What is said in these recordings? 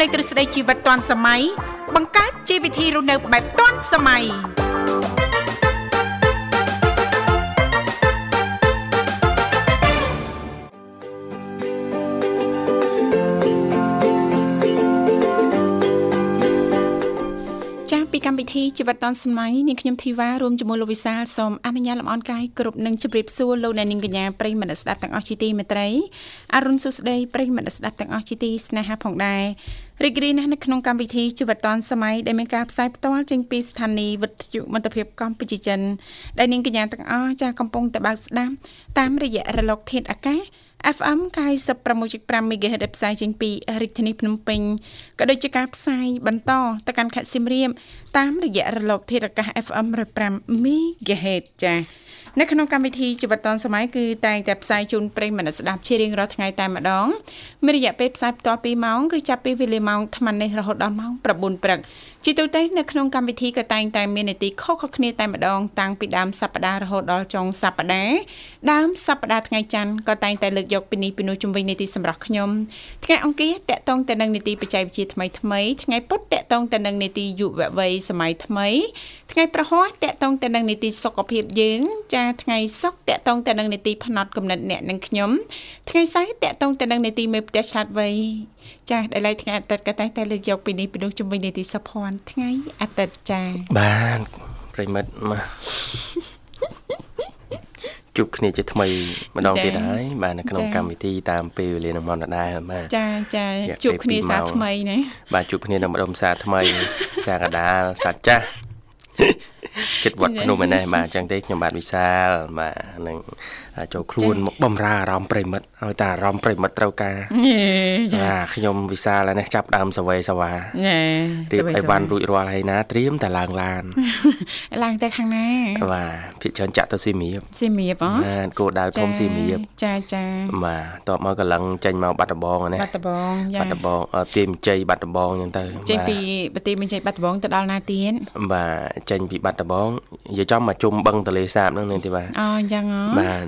លេងទ្រឹស្ដីជីវិតទាន់សម័យបង្កើតជីវវិធីរស់នៅបែបទាន់សម័យចាស់ពីកម្មវិធីជីវិតឌុនសម័យនាងខ្ញុំធីវ៉ារួមជាមួយលោកវិសាលសូមអនុញ្ញាតលំអរកាយគ្រប់នឹងជម្រាបសួរលោកអ្នកនាងកញ្ញាប្រិយមិត្តស្ដាប់ទាំងអស់ជាទីមេត្រីអរុនសុស្ដីប្រិយមិត្តស្ដាប់ទាំងអស់ជាទីស្នេហាផងដែរ រីករាយណាស់នៅក្នុងកម្មវិធីជីវិតឌុនសម័យដែលមានការផ្សាយផ្ទាល់ចេញពីស្ថានីយ៍វិទ្យុមិត្តភាពកម្ពុជាចិនដែលនាងកញ្ញាទាំងអស់ចាស់កំពុងតបស្ដាប់តាមរយៈរលកធាតុអាកាស FM 96.5 MHz ដែលផ្សាយចេញពីរាជធានីភ្នំពេញក៏ដូចជាការផ្សាយបន្តទៅកាន់ខេត្តសៀមរាបតាមរយៈរលក ធាតុអាកាស FM 105 MHz ចា៎នៅក្នុងកម្មវិធីជីវិតឌុនសម័យគឺតែងតែផ្សាយជូនប្រិយមិត្តស្ដាប់ជារៀងរាល់ថ្ងៃតែម្ដងមានរយៈពេលផ្សាយផ្ទាល់2ម៉ោងគឺចាប់ពីវេលាម៉ោង8:00នេះរហូតដល់ម៉ោង9:00ព្រឹកជាទូទៅនៅក្នុងកម្មវិធីក៏តែងតែមាននីតិខុសៗគ្នាតែម្ដងតាំងពីដើមសប្ដាហ៍រហូតដល់ចុងសប្ដាហ៍ដើមសប្ដាហ៍ថ្ងៃច័ន្ទក៏តែងតែលើកយកពីនេះពីនោះជំវិញនីតិសម្រាប់ខ្ញុំថ្ងៃអង្គារតកតងទៅនឹងនីតិបច្ចេកវិទ្យាថ្មីថ្មីថ្ងៃពុធតកតងទៅនឹងនីតិយុវវ័យសម័យថ្មី ថ្ងៃប្រហ័សតកតងទៅនឹងនីតិសុខភាពយើង ចាថ្ងៃសុក្រតកតងទៅនឹងនីតិផ្នែកកំណត់អ្នកនិងខ្ញុំថ្ងៃសៅរ៍តកតងទៅនឹងនីតិមេផ្ទះឆ្លាតវៃចាដែលឡៃថ្ងៃអាទិត្យក៏តែងតែលើកយកពីនេះពីនោះជំវិញនីតិសុភ័ណ្ឌថ្ងៃអាទិត្យចាបាទប្រិមិត្តមក ជួបគ្នាជាថ្មីម្ដងទៀតហើយបាទនៅក្នុងកម្មវិធីតាមពេលវេលានឹងមកដដែលបាទចាចាជួបគ្នាសាថ្មីណាបាទជួបគ្នានៅម្ដុំសាថ្មី សាកដាលសាចាស់ចិត្តវត្តភ្នំឯនេះបាទអញ្ចឹងទេខ្ញុំបាទវិសាលបាទនឹងចូលខ្លួនមកបំរើអារម្មណ៍ប្រិមិត្តឲ្យតែអារម្មណ៍ប្រិមិត្តត្រូវការចាខ្ញុំវិសាលនេះចាប់ដើមសវ័យសវ៉ារៀបអីវ៉ាន់រួចរាល់ហើយណាត្រៀមតែឡើងឡានឡើងទៅខាងណាបាទភាគច្រើនចាក់ទៅសៀមរាបសៀមរាបអូបាទគោដៅធំសៀមរាបចាចាបាទតបមកកលឹងចេញមកបាត់ដំបងណាបាត់ដំបងបាត់ដំបងទាមជ័យបាត់ដំបងអញ្ចឹងទៅចេញពីប្រទេសមានជ័យបាត់ដំបងទៅដល់ណាទៀតបាទចេញពីបាត់ដំបងនិយាយចំមកជុំបឹងទលេសាបហ្នឹងនេះទេបាទអូអញ្ចឹងហ៎បាទ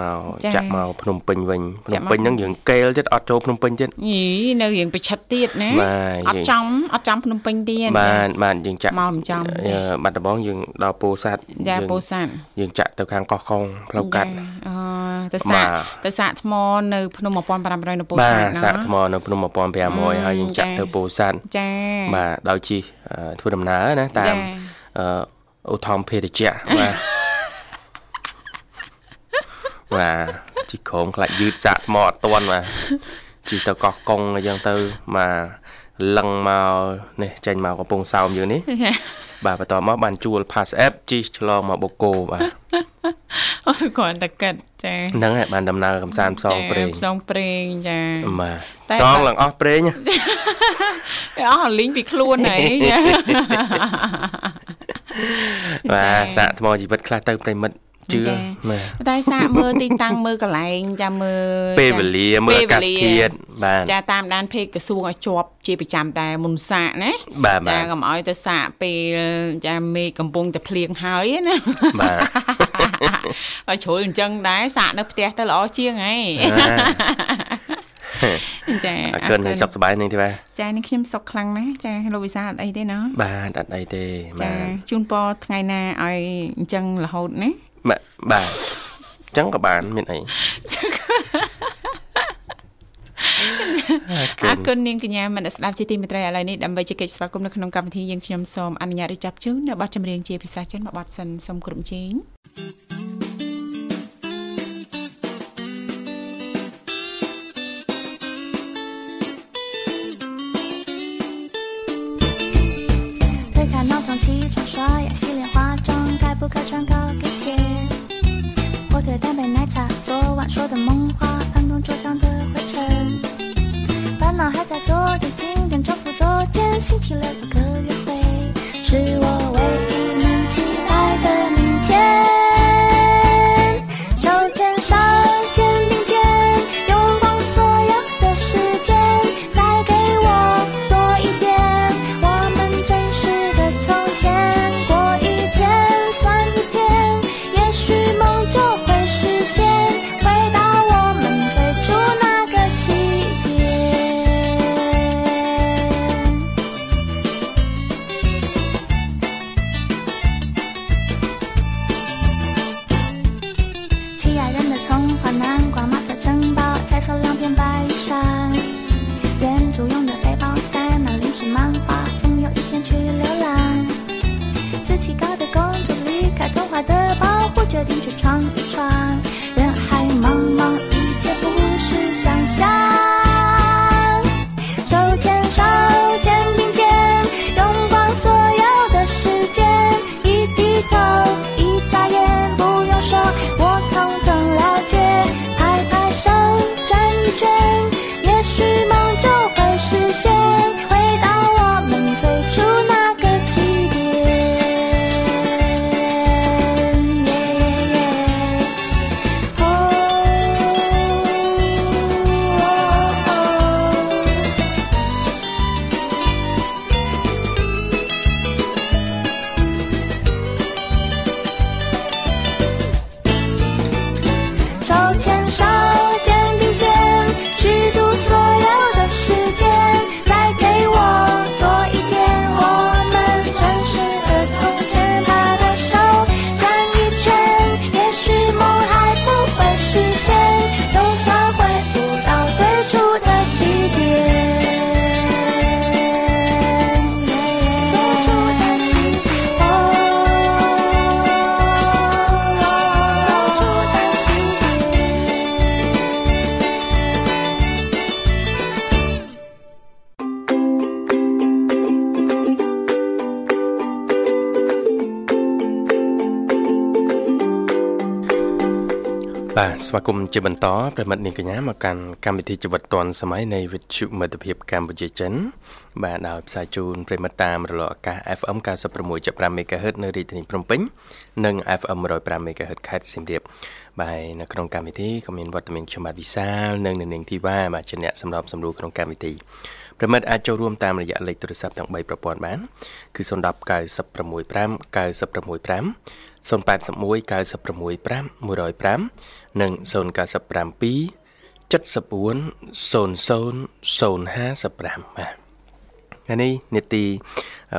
មកចាក់មកភ្នំពេញវិញភ្នំពេញហ្នឹងយើងកេលទៀតអត់ចូលភ្នំពេញទៀតយីនៅរៀងប្រឆិតទៀតណាអត់ចំអត់ចំភ្នំពេញទៀតបាទបាទយើងចាក់មកមិនចំបាត់ដំបងយើងដល់ពោធិ៍សាត់យ៉ាពោធិ៍សាត់យើងចាក់ទៅខាងកោះកុងផ្លូវកាត់អូទៅសាកទៅសាកថ្មនៅភ្នំ1500នៅពោធិ៍សាត់ណាបាទសាកថ្មនៅភ្នំ1500ហើយយើងចាក់ទៅពោធិ៍សាត់ចាបាទដោយជិះធ្វើដំណើរណាតាមអឺ អូថមភេទជ្ជៈបាទបាទជីក្រមខ្លាច់យឺតសាកថ្មអត់តន់បាទជីទៅកោះកុងអញ្ចឹងទៅបាទលឹងមកនេះចេញមកកំពង់សោមយើងនេះ បាទបន្ទាប់មកបានជួល Pass App ជីឆ្លងមកបូកគោបាទអូគ្រាន់តែកាត់ចាហ្នឹងហើយបានដំណើរកំសាន្តផ្សងព្រេងផ្សងព្រេងចាបាទផ្សងឡើងអស់ព្រេងអស់លីងពីខ្លួនហើយបាទសាកថ្មជីវិតខ្លះទៅប្រិមិត្ត ជឿបាទតែសាកមើលទីតាំងមើលកន្លែងចាំមើលពេលវេលាមើលអាកាសធាតុបាទចាតាមដានភេកក្រសួងឲ្យជាប់ជាប្រចាំតែមុនសាកណាចាកុំឲ្យទៅសាកពេលចាមេឃកំពុងតែភ្លៀងហើយណាបាទឲ្យជ្រុលអញ្ចឹងដែរសាកនៅផ្ទះទៅល្អជាងហីចាអរគុណហើយសុខសប្បាយនាងធីវ៉ាចានេះខ្ញុំសុខខ្លាំងណាស់ចាលោកវិសាអត់អីទេណាបាទអត់អីទេចាជូនពរថ្ងៃណាឲ្យអញ្ចឹងរហូតណា បាទបាទអញ្ចឹងក៏បានមានអីអរគុណនាងកញ្ញាមនស្ដាប់ជាទីមេត្រីឥឡូវនេះដើម្បីជែកស្វាគមន៍នៅក្នុងកម្មវិធីយើងខ្ញុំសូមអនុញ្ញាតឲ្យចាប់ជើងនៅបទចម្រៀងជាភាសាចិនមួយបទសិនសូមគ្រប់ជេង起床刷牙洗脸化妆，该不该穿高跟 的单杯奶茶，昨晚说的梦话，办公桌上的灰尘。烦恼还在昨天，今天重复昨天，星期六有个约会，是我唯一 ស្វាគមន៍ជាបន្តប្រិមិត្តនាងកញ្ញាមកកាន់កម្មវិធីជីវិតឌွန်សម័យនៃវិទ្យុមិត្តភាពកម្ពុជាចិនបាទដោយផ្សាយជូនប្រិមិត្តតាមរលកអាកាស FM 96.5 MHz នៅរាជធានីភ្នំពេញនិង FM 105 MHz ខេត្តសៀមរាបបាទនៅក្នុងកម្មវិធីក៏មានវត្តមានខ្ញុំបាទវិសាលនិងនាងធីវ៉ាបាទជាអ្នកសម្របសម្រួលក្នុងកម្មវិធីប្រិមិត្តអាចចូលរួមតាមរយៈលេខទូរស័ព្ទទាំង3ប្រព័ន្ធបានគឺ010 965 965 081 965 105 និង097 74 00 055បាទថ្ងៃនេះនេតិ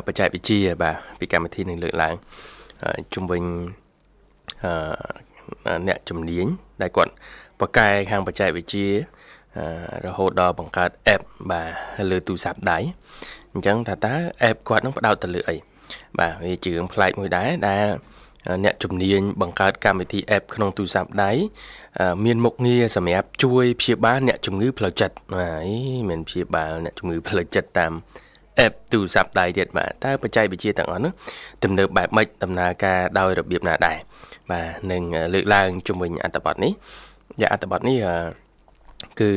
បច្ចេកវិទ្យាបាទពីកម្មវិធីនឹងលើកឡើងជំវិញអ្នកជំនាញដែលគាត់បកកែខាងបច្ចេកវិទ្យារហូតដល់បង្កើត app បាទលើទូរស័ព្ទដៃអញ្ចឹងថាតើ app គាត់នឹងផ្ដោតទៅលើអីបាទវាជារឿងប្លែកមួយដែរដែល អ្នកជំនាញបង្កើតកម្មវិធី app ក្នុងទូរស័ព្ទដៃមានមុខងារសម្រាប់ជួយព្យាបាលអ្នកជំងឺផ្លូវចិត្តបាទអីមិនព្យាបាលអ្នកជំងឺផ្លូវចិត្តតាម app ទូរស័ព្ទដៃទៀតបាទតើបច្ចេកវិទ្យាទាំងអស់នោះទំនើបបែបម៉េចដំណើរការដោយរបៀបណាដែរបាទនឹងលើកឡើងជំវិញអត្ថបទនេះយ៉ាអត្ថបទនេះគឺ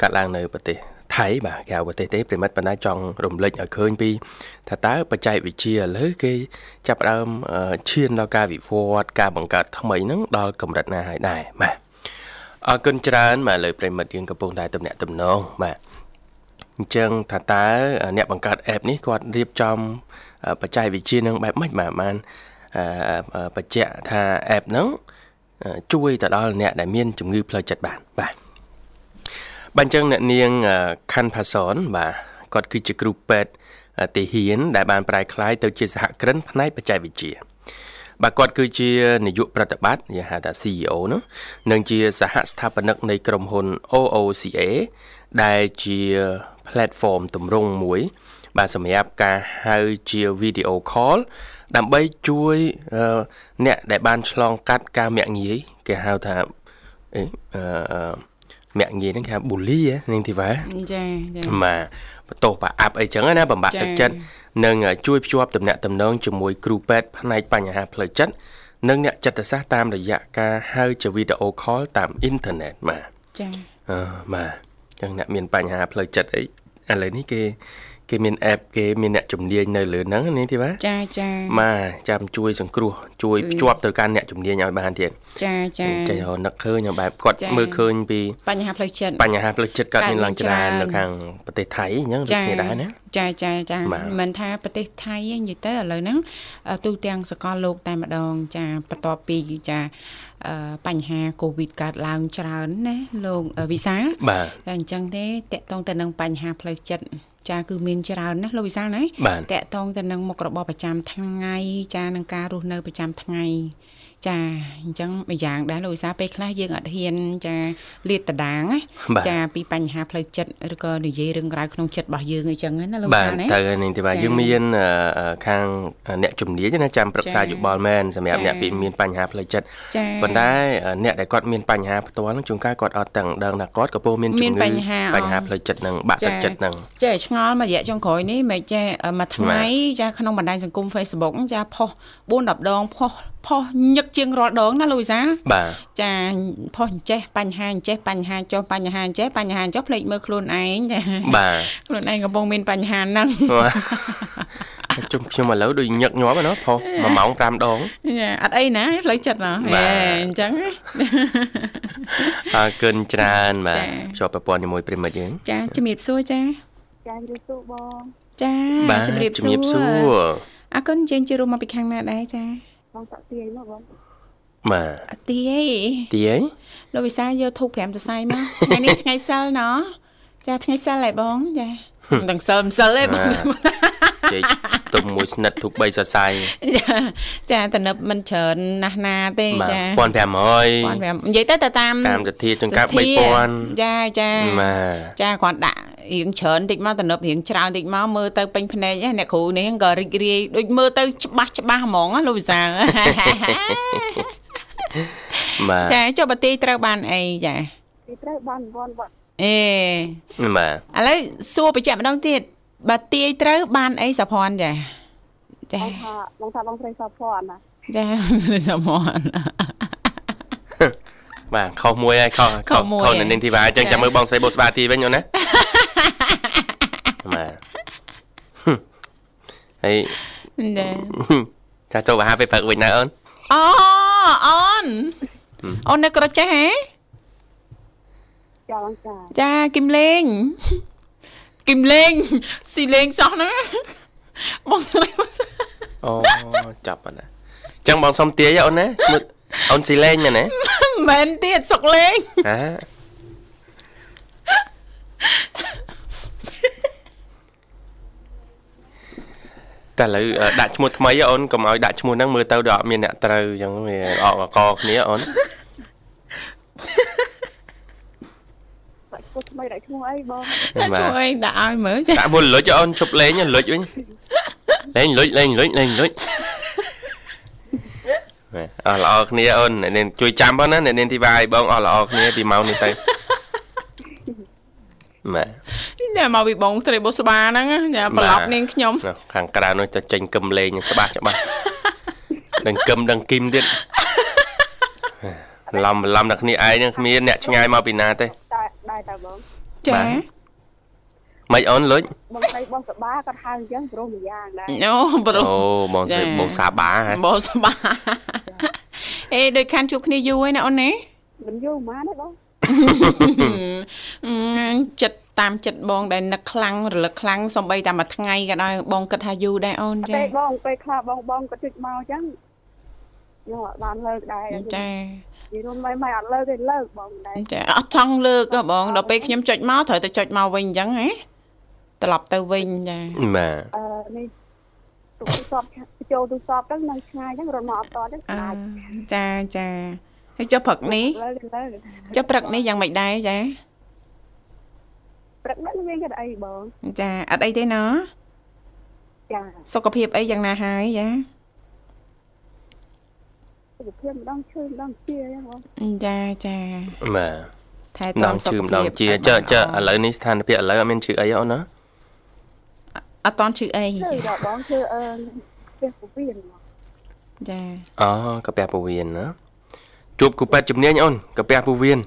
កាត់ឡើងនៅប្រទេស ថៃបាទគេហៅប្រទេសទេប្រិមិត្តប៉ុន្តែចង់រំលឹកឲ្យឃើញពីថាតើបច្ចេកវិទ្យាឥឡូវគេចាប់ផ្ដើមឈានដល់ការវិវត្តការបង្កើតថ្មីហ្នឹងដល់កម្រិតណាហើយដែរបាទអរគុណច្រើនបាទលើប្រិមិត្តយើងកំពុងតែតំណាក់តំណងបាទអញ្ចឹងថាតើអ្នកបង្កើត app នេះគាត់រៀបចំបច្ចេកវិទ្យានឹងបែបម៉េចបាទបានបញ្ជាក់ថា app ហ្នឹងជួយទៅដល់អ្នកដែលមានជំងឺផ្លូវចិត្តបានបាទ បាទអញ្ចឹងអ្នកនាងខាន់ផាសនបាទគាត់គឺជាគ្រូពេទ្យទីហ៊ាន ដែលបានប្រែក្លាយទៅជាសហគ្រិនផ្នែកបច្ចេកវិទ្យាបាទគាត់គឺជានាយកប្រតិបត្តិយើងហៅថា CEO នោះនិងជាសហស្ថាបនិកនៃក្រុមហ៊ុន OOCA ដែលជា platform ទម្រង់មួយ បាទសម្រាប់ការហៅជា video call ដើម្បីជួយអ្នកដែលបានឆ្លងកាត់ការមាក់ងាយគេហៅថាអឺ មាក់ងាយហ្នឹងគេហៅប៊ូលីនាងធីវ៉ាចាចាបាទបន្ទោសបាអាប់អីចឹងណាបំបត្តិទឹកចិត្តនិងជួយភ្ជាប់ទំនាក់ទំនងជាមួយគ្រូពេទ្យផ្នែកបញ្ហាផ្លូវចិត្តនិងអ្នកចិត្តសាស្ត្រតាមរយៈការហៅជាវីដេអូខលតាមអ៊ីនធឺណិតបាទចាអឺបាទចឹងអ្នកមានបញ្ហាផ្លូវចិត្តអីឥឡូវនេះគេ គេមាន app គេមានអ្នកជំនាញនៅលើហ្នឹងនេះទេបាទចាចាបាទចាំជួយសង្គ្រោះជួយភ្ជាប់ទៅកាន់អ្នកជំនាញឲ្យបានទៀតចាចាចេះនឹកឃើញបែបគាត់មើលឃើញពីបញ្ហាផ្លូវចិត្តបញ្ហាផ្លូវចិត្តគាត់មានឡើងច្រើននៅខាងប្រទេសថៃអញ្ចឹងដូចគ្នាដែរណាចាចាចាមិនថាប្រទេសថៃនិយាយទៅឥឡូវហ្នឹងទូទាំងសកលលោកតែម្ដង ចាបន្ទាប់ពីចាបញ្ហាកូវីដកើតឡើងច្រើនណាលោកវិសាតែអញ្ចឹងទេតកតងទៅនឹងបញ្ហាផ្លូវចិត្ត ចាគឺមានច្រើនណាស់លោកវិសាលណាតកតងទៅនឹងមុខរបរប្រចាំថ្ងៃចានឹងការរស់នៅប្រចាំថ្ងៃ ចាអញ្ចឹងម្យ៉ាងដែរលោកវិសាពេលខ្លះយើងអត់ហ៊ានចាលាតតដាងចាពីបញ្ហាផ្លូវចិត្តឬក៏និយាយរឿងរ៉ាវក្នុងចិត្តរបស់យើងអញ្ចឹងណាលោកវិសាណាបាទទៅនេះទេបាទយើងមានខាងអ្នកជំនាញណាចាំប្រឹក្សាយោបល់មែនសម្រាប់អ្នកពីមានបញ្ហាផ្លូវចិត្តប៉ុន្តែអ្នកដែលគាត់មានបញ្ហាផ្ទាល់នឹងជួនកាលគាត់អត់ទាំងដឹងថាគាត់ក៏ពោមានជំងឺបញ្ហាផ្លូវចិត្តនឹងបាក់ទឹកចិត្តនឹងចេះឆ្ងល់មួយរយៈចុងក្រោយនេះមិនចេះមួយថ្ងៃចាក្នុងបណ្ដាញសង្គម Facebook ចាផុស4 10ដងផុស ផុសញឹកជាងរាល់ដងណាលោកវិសាបាទចាផុសអញ្ចេះបញ្ហាអញ្ចេះបញ្ហាចុះបញ្ហាអញ្ចេះបញ្ហាចុះភ្លេចមើលខ្លួនឯងចាបាទខ្លួនឯងកំពុងមានបញ្ហាហ្នឹងជុំខ្ញុំឥឡូវដូចញឹកញាប់ណាផុស1ម៉ោង5ដងចាអត់អីណាផ្លូវចិត្តណាអញ្ចឹងអរគុណច្រើនបាទជាប់ប្រព័ន្ធជាមួយប្រិមិត្តយើងចាជំរាបសួរចាចាជំរាបសួរបងចាជំរាបសួរអរគុណជើងជារួមមកពីខាងណាដែរចា បងតាក់ទាយមកបងបាទទាយទាយលោកវិសាយកធូប5សរសៃមកថ្ងៃនេះថ្ងៃសិលណោះ ចាថ្ងៃសិលហើយបងចាមិនដឹងសិលមិនសិលទេបងជែកទុំមួយស្និតធូប3សរសៃចាតនិបមិនច្រើនណាស់ណាទេចា1500 1500និយាយទៅទៅតាមតាមសធាចង្កា3000ចាចាចាគ្រាន់ដាក់រៀងច្រើនតិចមកតំណប់រៀងច្រើនតិចមកមើលទៅពេញភ្នែកអ្នកគ្រូនេះក៏រីករាយដូចមើលទៅច្បាស់ច្បាស់ហ្មងលោកវិសាបាទចាចុះបទីត្រូវបានអីចាទីត្រូវបានវ៉ាន់វ៉ាន់ អេបាទឥឡូវសួរបញ្ជាក់ម្ដងទៀតបើទាយត្រូវបានអីសុភ័ណ្ឌចាចាបងថាបងស្រីសុភ័ណ្ឌណាចាស្រីសុភ័ណ្ឌបាទខុសមួយហើយខុសខុសមួយខុសនៅនឹងធីវ៉ាអញ្ចឹងចា៎ចាំមើលបងស្រីបុស្បាទីវិញអូនណាបាទហើយចាចាចូលបហាពេលព្រឹកវិញណាអូនអូអូនអូននៅក្រចេះហ៎ ចាបងចាចាគឹមលេងគឹមលេងស៊ីលេងសោះហ្នឹងបងស្រីបងស្រីអូចាប់បាត់ណាអញ្ចឹងបងសុំទាយអូនណាមើលអូនស៊ីលេងមែនណាមិនមែនទៀតសុកលេងអាតែឥឡូវអឺដាក់ឈ្មោះថ្មីអូនកុំឲ្យដាក់ឈ្មោះហ្នឹងមើលទៅដល់អត់មានអ្នកត្រូវអញ្ចឹងវាអកអកគ្នាអូន បាច់ឈ្មោះថ្មីដាក់ឈ្មោះ អីបងតែជួយអីដាក់ឲ្យមើលចាដាក់មួយលុចអូនជប់លេងលុចវិញលេងលុចលេងលុចលេងលុចអស់ល្អគ្នាអូនអ្នកនាងជួយចាំផងណាអ្នកនាងធីវ៉ាឲ្យបងអស់ល្អគ្នាពីម៉ោងនេះទៅម៉ែតែមកពីបងស្រីបុស្បាហ្នឹងចាប្រឡប់នាងខ្ញុំនោះខាងក្រៅនោះទៅចេញគឹមលេងច្បាស់ច្បាស់ដឹងគឹមដឹងគីមទៀតឡំឡំដល់គ្នាឯងហ្នឹងគ្មានអ្នកឆ្ងាយមកពីណាទេតែដែរតែបង ចាមិនអូនលុចបងស្រីបងសបាគាត់ហៅអញ្ចឹងព្រោះមួយយ៉ាងដែរអូប្រុសអូបងស្រីចាបងសាបាហ៎បងសបាអេដូចខានជួបគ្នាយូរហើយណាអូនណាមិនយូរប៉ុន្មានទេបងអឺចិត្តតាមចិត្តបងដែលនឹកខ្លាំងរលឹកខ្លាំងសំបីតែមួយថ្ងៃក៏ដោយបងគិតថាយូរដែរអូនចាពេលបងពេលខ្លះបងបងក៏ជិះមកអញ្ចឹងខ្ញុំអត់បានលើកដែរចា និយាយរួមមិនមិនអត់លើកទេលើកបងដែរចាអត់ចង់លើកហ៎បងដល់ពេលខ្ញុំចុចមកត្រូវតែចុចមកវិញអញ្ចឹងហ៎ត្រឡប់ទៅវិញចាបាទអឺនេះទូរស័ព្ទចូលទូរស័ព្ទទៅនៅឆ្ងាយអញ្ចឹងរត់មកអត់តទេអឺស្ដាយចាចាហើយចុះព្រឹកនេះលើកលើកចុះព្រឹកនេះយ៉ាងម៉េចដែរចាព្រឹកនេះមានគេអីបងចាអត់អីទេណោះចាសុខភាពអីយ៉ាងណាហើយចា សុខភាពម្ដងឈឺម្ដងជាអញ្ចឹងបងចាចាបាទថែម្ដទាំងសុខជឿភាពម្ដងជាឲ្យចើបានចើល្អឥឡូវនេះស្ថានភាពឥឡូវអត់មានជឿអីអូនណាអត់តន់ឈឺអីឈឺចាដល់បងឈឺអឺផ្ទះពវៀនមកចាអូកាពះពោះវៀនណាជួបគូពេទ្យជំនាញអូនកាពះពោះវៀន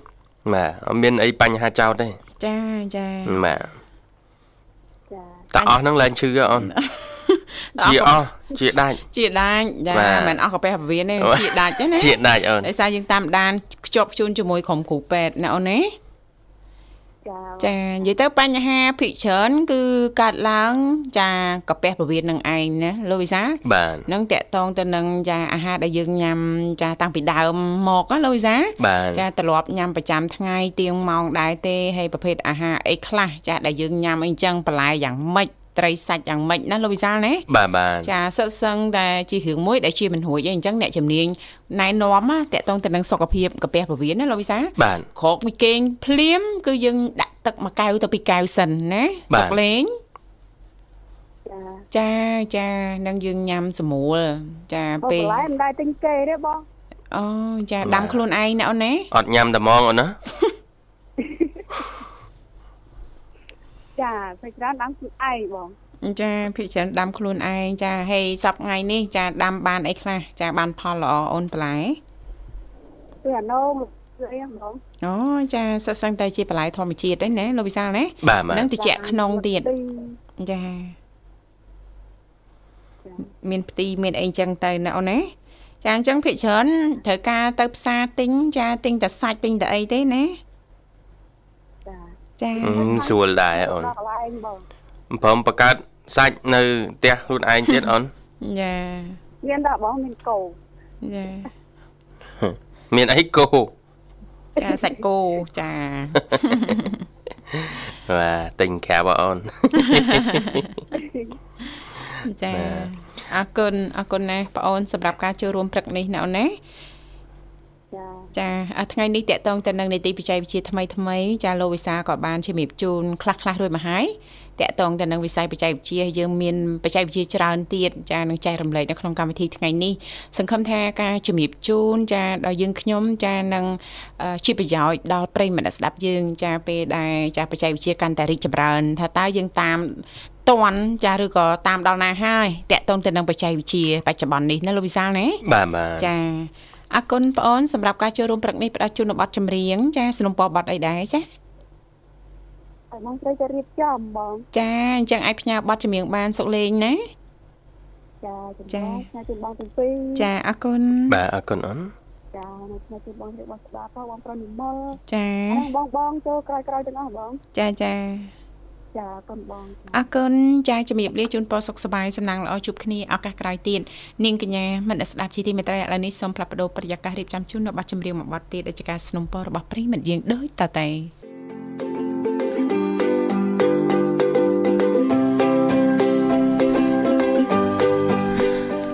បាទអត់មានអីបញ្ហាចោតទេចាចាបាទចាតែអស់ហ្នឹងឡើងឈឺហ៎អូន ជាអស់ជាដាច់ជាដាច់ចាបាទមិនអស់កាពះពវៀនទេអូជាដាច់ទេណាជាដាច់អូនដោយសារយើងតាមដានខ្ជាប់ខ្ជួនជាមួយក្រុមគ្រូពេទ្យណាអូនណាចាចានិយាយទៅបញ្ហាភិកច្រើនគឺកើតឡើង ចាកាពះពវៀននឹងឯងណាលោកវិសាលបាទនឹងតកតងទៅនឹងចាអាហារដែលយើងញ៉ាំចាតាំងពីដើមមកណាលោកវិសាលបាទចាទ្រលាប់ញ៉ាំប្រចាំថ្ងៃទៀងម៉ោងដែរទេហើយប្រភេទអាហារអីខ្លះចាដែលយើងញ៉ាំអីចឹងបន្លែយ៉ាងម៉េច ត្រីសាច់យ៉ាងម៉េចណាលោកវិសាលណាបាទបាទចាសិតសឹងតែជារឿងមួយដែលជាមិនរួចអីអញ្ចឹងអ្នកជំនាញណែនាំណាតកតងទៅនឹងសុខភាពកាពះពវៀនណាលោកវិសាលបាទក្រោកមួយគេងភ្លាម គឺយើងដាក់ទឹកមួយកែវទៅពីរកែវសិនណាបាទសុកលេងចាចាចានឹងយើងញ៉ាំស្រួលចាបងពេលបន្លែមិនដែរទិញគេទេបងអូចាបាទដាំខ្លួនឯងណាអូនណាអត់ញ៉ាំតែហ្មងអូនណា ចាពេលច្រើនដាំខ្លួនឯងបងចាភិកច្រើនដាំខ្លួនឯងចាហើយសប្ថ្ងៃនេះ ចាដាំបានអីខ្លះចាបានផលល្អអូនបន្លែពេលអាណងគឺអីហ្មងអូចាសិតសឹងតែជាបន្លែធម្មជាតិទេណាលោកវិសាលណាបាទបាទនឹងតិចក្នុងទៀតទីចាមានផ្ទីមានអីចឹងទៅណាអូនណាចាអញ្ចឹងភិកច្រើនត្រូវការទៅផ្សារទិញចាទិញតែសាច់ទិញតែអីទេណា ចាចាអឺស្រួលដែរអូនដល់កន្លែងបងព្រមបង្កើតសាច់នៅផ្ទះខ្លួនឯងទៀតអូនចាមានតែបងមានកោចាមានអីគោចាសាច់គោចាបាទទិញក្រាបអូនចាបាទអរគុណអរគុណណាស់បងអូនសម្រាប់ការចូលរួមព្រឹកនេះណាអូនណា ចាចាអាថ្ងៃនេះតកតងទៅនឹងនីតិបច្ចេកវិទ្យាថ្មីថ្មីចាលោកវិសាក៏បានជំរាបជូនខ្លះខ្លះៗរួចមកហើយតកតងទៅនឹងវិស័យបច្ចេកវិទ្យាយើងមានបច្ចេកវិទ្យាច្រើនទៀតចានឹងចែករំលែកនៅក្នុងកម្មវិធីថ្ងៃនេះសង្ឃឹមថាការជំរាបជូនចាដល់យើងខ្ញុំចានឹងអឺជាប្រយោជន៍ដល់ប្រិយមិត្តអ្នកស្ដាប់យើងចាពេលដែលចាបច្ចេកវិទ្យាកាន់តែរីកចម្រើន ថាតើយើងតាមតន់ចាឬក៏តាមដល់ណាហើយតកតងទៅនឹងបច្ចេកវិទ្យាបច្ចុប្បន្ននេះណាលោកវិសាលណាបាទបាទចា អរគុណបងអូនសម្រាប់ការចូលរួមព្រឹកនេះផ្ដល់ជូននៅប័ណ្ណចម្រៀងចាสนុំពរប័ណ្ណអីដែរចាហើយបងត្រូវតែរៀបចំបងចាអញ្ចឹងអាចផ្ញើប័ណ្ណចម្រៀងបានសុកលេងណាចាជំចាបងផ្សាយជូនបងទាំងពីរចាអរគុណបាទអរគុណអូនចានៅផ្សាយជូនបងរៀបបងស្ដាប់ផងបងប្រុសនិមលចាហើយបងបងចូលក្រោយក្រោយទាំងអស់បងចាចា ចាអរគុណបងចា អរគុណចាជំរាបលាជូនពរសុខសប្បាយសំណាងល្អជួបគ្នាឱកាសក្រោយទៀតនាងកញ្ញាមិនស្ដាប់ជីទីមេត្រីឥឡូវនេះសូមផ្លាប់បដោប្រយាកររៀបចំជូននៅប័ណ្ណចម្រៀងមួយប័ណ្ណទៀតដែលជាការสนับสนุนរបស់ប្រិយមិត្តយើងដូចតទៅ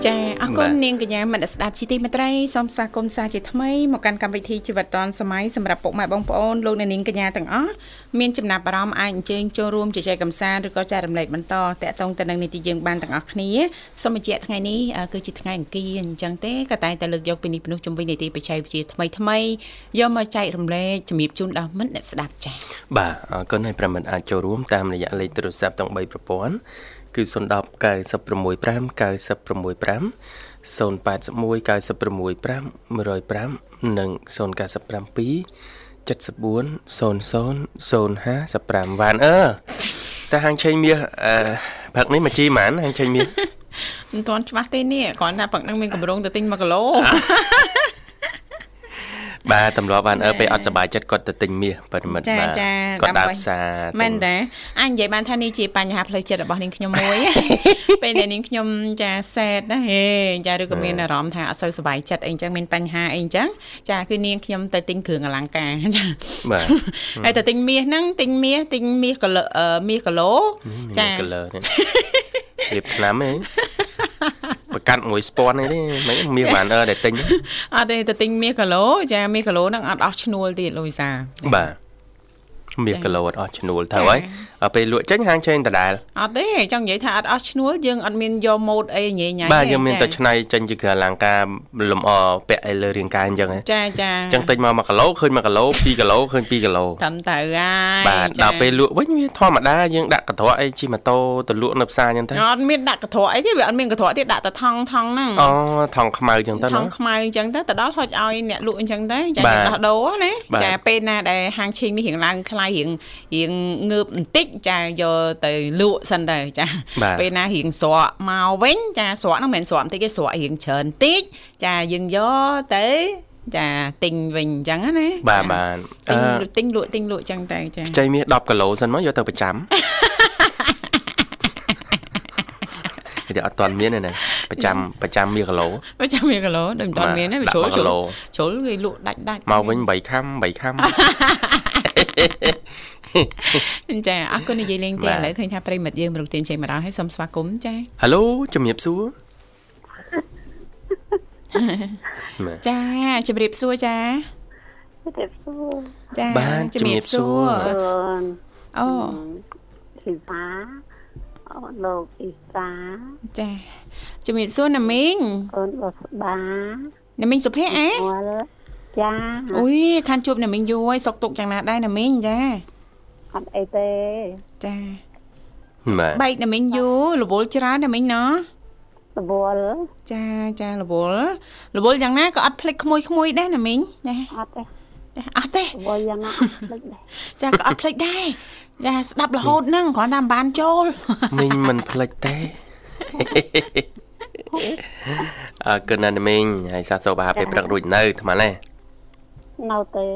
ចាអរគុណនាងកញ្ញាមិនស្ដាប់ជីទីមេត្រីសូមស្វាគមន៍សាជាថ្មីមកកាន់កម្មវិធីជីវិតឌွန်សម័យសម្រាប់ពុកម៉ែបងប្អូនលោកអ្នកនាងកញ្ញាទាំងអស់មានចំណាប់អារម្មណ៍អាចអញ្ជើញចូលរួមជជែកកម្សាន្តឬក៏ចែករំលែកបន្តតាក់ទងទៅនឹងនីតិយើងបានទាំងអស់គ្នាសូមបញ្ជាក់ថ្ងៃនេះអឺគឺជាថ្ងៃអង្គារអញ្ចឹងទេក៏តែងតែលើកយកពីនេះពីនោះជំវិញនីតិបច្ចេកវិទ្យាថ្មីថ្មីយកមកចែករំលែកជំរាបជូនដល់មិត្តអ្នកស្ដាប់ចា៎បាទអរគុណហើយប្រិមត្តអាចចូលរួមតាមរយៈលេខទូរស័ព្ទទាំង3ប្រព័ន្ធ គឺ010 965 965 081 965 105និង097 74 00 055វ៉ានអឺតែហាងឆេងមាសអឺផឹកនេះមកជីហ្មងហាងឆេងមាសមិនទាន់ច្បាស់ទេនេះគ្រាន់តែផឹកនឹងមានកម្រងទៅទិញ1គីឡូ បាទទម្លាប់បានអើពេលអត់សប្បាយចិត្តគាត់ទៅទិញមាសប្រិមិត្តចាបាទចាគាត់ដើរដើម្បីផ្សារទិញមែនតាអញនិយាយបានថានេះជាបញ្ហាផ្លូវចិត្តរបស់នាងខ្ញុំមួយពេលដែលនាងខ្ញុំចាសែតណាហេចាឬក៏មានអារម្មណ៍ថាអត់សូវសប្បាយចិត្តអីចឹងមានបញ្ហាអីចឹងចាគឺនាងខ្ញុំទៅទិញគ្រឿងអលង្ការចាបាទហើយទៅទិញមាសហ្នឹងទិញមាសទិញមាសគីឡូអឺមាសគីឡូចាកលឺនេះរៀបឆ្នាំហ៎ ប្រកាត់មួយស្ពាន់នេះទេមិនមាសបានអើដែលទិញអត់ទេទៅទិញមាសគីឡូចាមាសគីឡូហ្នឹងអត់អស់ឈ្នួលទៀតលោកវិសាបាទមាសគីឡូអត់អស់ឈ្នួលចាទៅហើយដល់ ពេលលក់ចេញហាងឆេងដដែលអត់ទេចង់និយាយថាអត់អស់ឈ្នួលយើងអត់មានយកម៉ូតអីញ៉ៃញ៉ៃបាទទេយើងមានចាតែឆ្នៃចេញជាគ្រឿងអលង្ការលម្អពាក់ឲ្យលើរាងកាយអញ្ចឹងហ៎ចាចាអញ្ចឹងទិញមក1គីឡូឃើញ1គីឡូ2គីឡូឃើញ2គីឡូត្រឹមត្រូវហើយបាទចាដល់ពេលលក់វិញវាធម្មតាយើងដាក់កន្ត្រកអីជិះម៉ូតូទៅលក់នៅផ្សារអញ្ចឹងទៅអត់មានដាក់កន្ត្រកអីទេវាអត់មានកន្ត្រកទៀតដាក់តែថងថងហ្នឹងអូថងខ្មៅអញ្ចឹងទៅថណាងខ្មៅអញ្ចឹងទៅទៅដល់ហុចឲ្យអ្នកលក់អញ្ចឹងទៅចាបាទដោះដូរណាបាទចាពេលណាដែលហាងឈេងនេះរៀងឡើងថ្លៃរៀងរៀងងើបបន្តិចចាយកទៅលក់សិនទៅចាបាទពេលណារៀងស្រក់មកវិញចាស្រក់ហ្នឹងមិនមែនស្រក់បន្តិចទេស្រក់រៀងច្រើនបន្តិចចាយើងយកទៅចាទិញវិញអញ្ចឹងណាបាទចាបាទទិអញឺទិញលក់ទិញលក់អញ្ចឹងទៅចាខ្ចីមាស10គីឡូសិនមកយកទៅប្រចាំវាអត់ទាន់មានទេណាប្រចាំប្រចាំមាសគីឡូបើចាំមានគីឡូដូចមិនទាន់មានទេវាជ្រុលដាក់ជ្រុលគីឡូជ្រុលគេលក់ដាច់ដាច់មកវិញ3ខាំ3ខាំ ចាអរគុណនិយាយលេងទេបាទឥឡូវឃើញថាប្រិមិត្តយើងមរុកទានចេញមកដល់ហើយសូមស្វាគមន៍ចាហៅឡូជំរាបសួរបាទចាជំរាបសួរចាទេសួរចាបាទជំរាបសួរជំរាបសួរអូនអូធីតាអូនលោកអ៊ីសាចាជំរាបសួរណាមីងអូនបស្បាណាមីងសុភ័ក្រអេវល់ចាអូយខានជួបណាមីងយូរហើយសុកទុកយ៉ាងណាដែរណាមីងចា អត់អីទេចាបាទបែកណាមីងយូររវល់ច្រើនណាមីងណោះរវល់ចាចារវល់រវល់យ៉ាងណាក៏អត់ភ្លេចក្មួយក្មួយដែរណាមីងចាអត់ទេចាអត់ទេរវល់យ៉ាងណាអត់ភ្លេចដែរចាក៏អត់ភ្លេចដែរចាស្ដាប់រហូតហ្នឹងគ្រាន់តែមិនបានចូលមីងមិនភ្លេចទេអើកូនណានមីងហើយសាសូបាពេលព្រឹករួចនៅថ្មណានៅទេ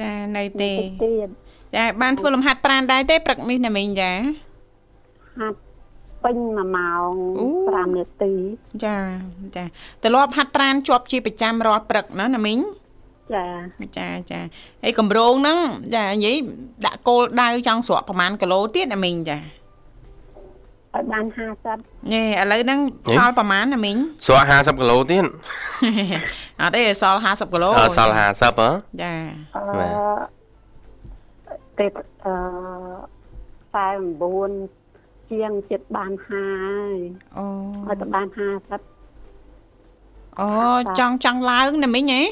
ចានៅទេទៀត ចាបានធ្វើលំហាត់ប្រាណដែរទេព្រឹកនេះណាមីងចាហាត់ពេញ1ម៉ោងអូ5នាទីចាចាទម្លាប់ហាត់ប្រាណជាប់ជាប្រចាំរាល់ព្រឹកណាណាមីងចាចាចាហើយកម្រងហ្នឹងចានិយាយដាក់គោលដៅចង់ស្រក់ប្រហែលគីឡូទៀតណាមីងចាឲ្យបាន50ញ៉េឥឡូវហ្នឹងសល់ប្រហែលណាមីងស្រក់50គីឡូទៀតអត់ទេសល់50គីឡូអើសល់50ហ៎ចាអឺបា ទទេអឺ49ជាងចិត្តបានហើយអូឲ្យទៅបាន50អូចង់ចង់ឡើងណាមីងហ៎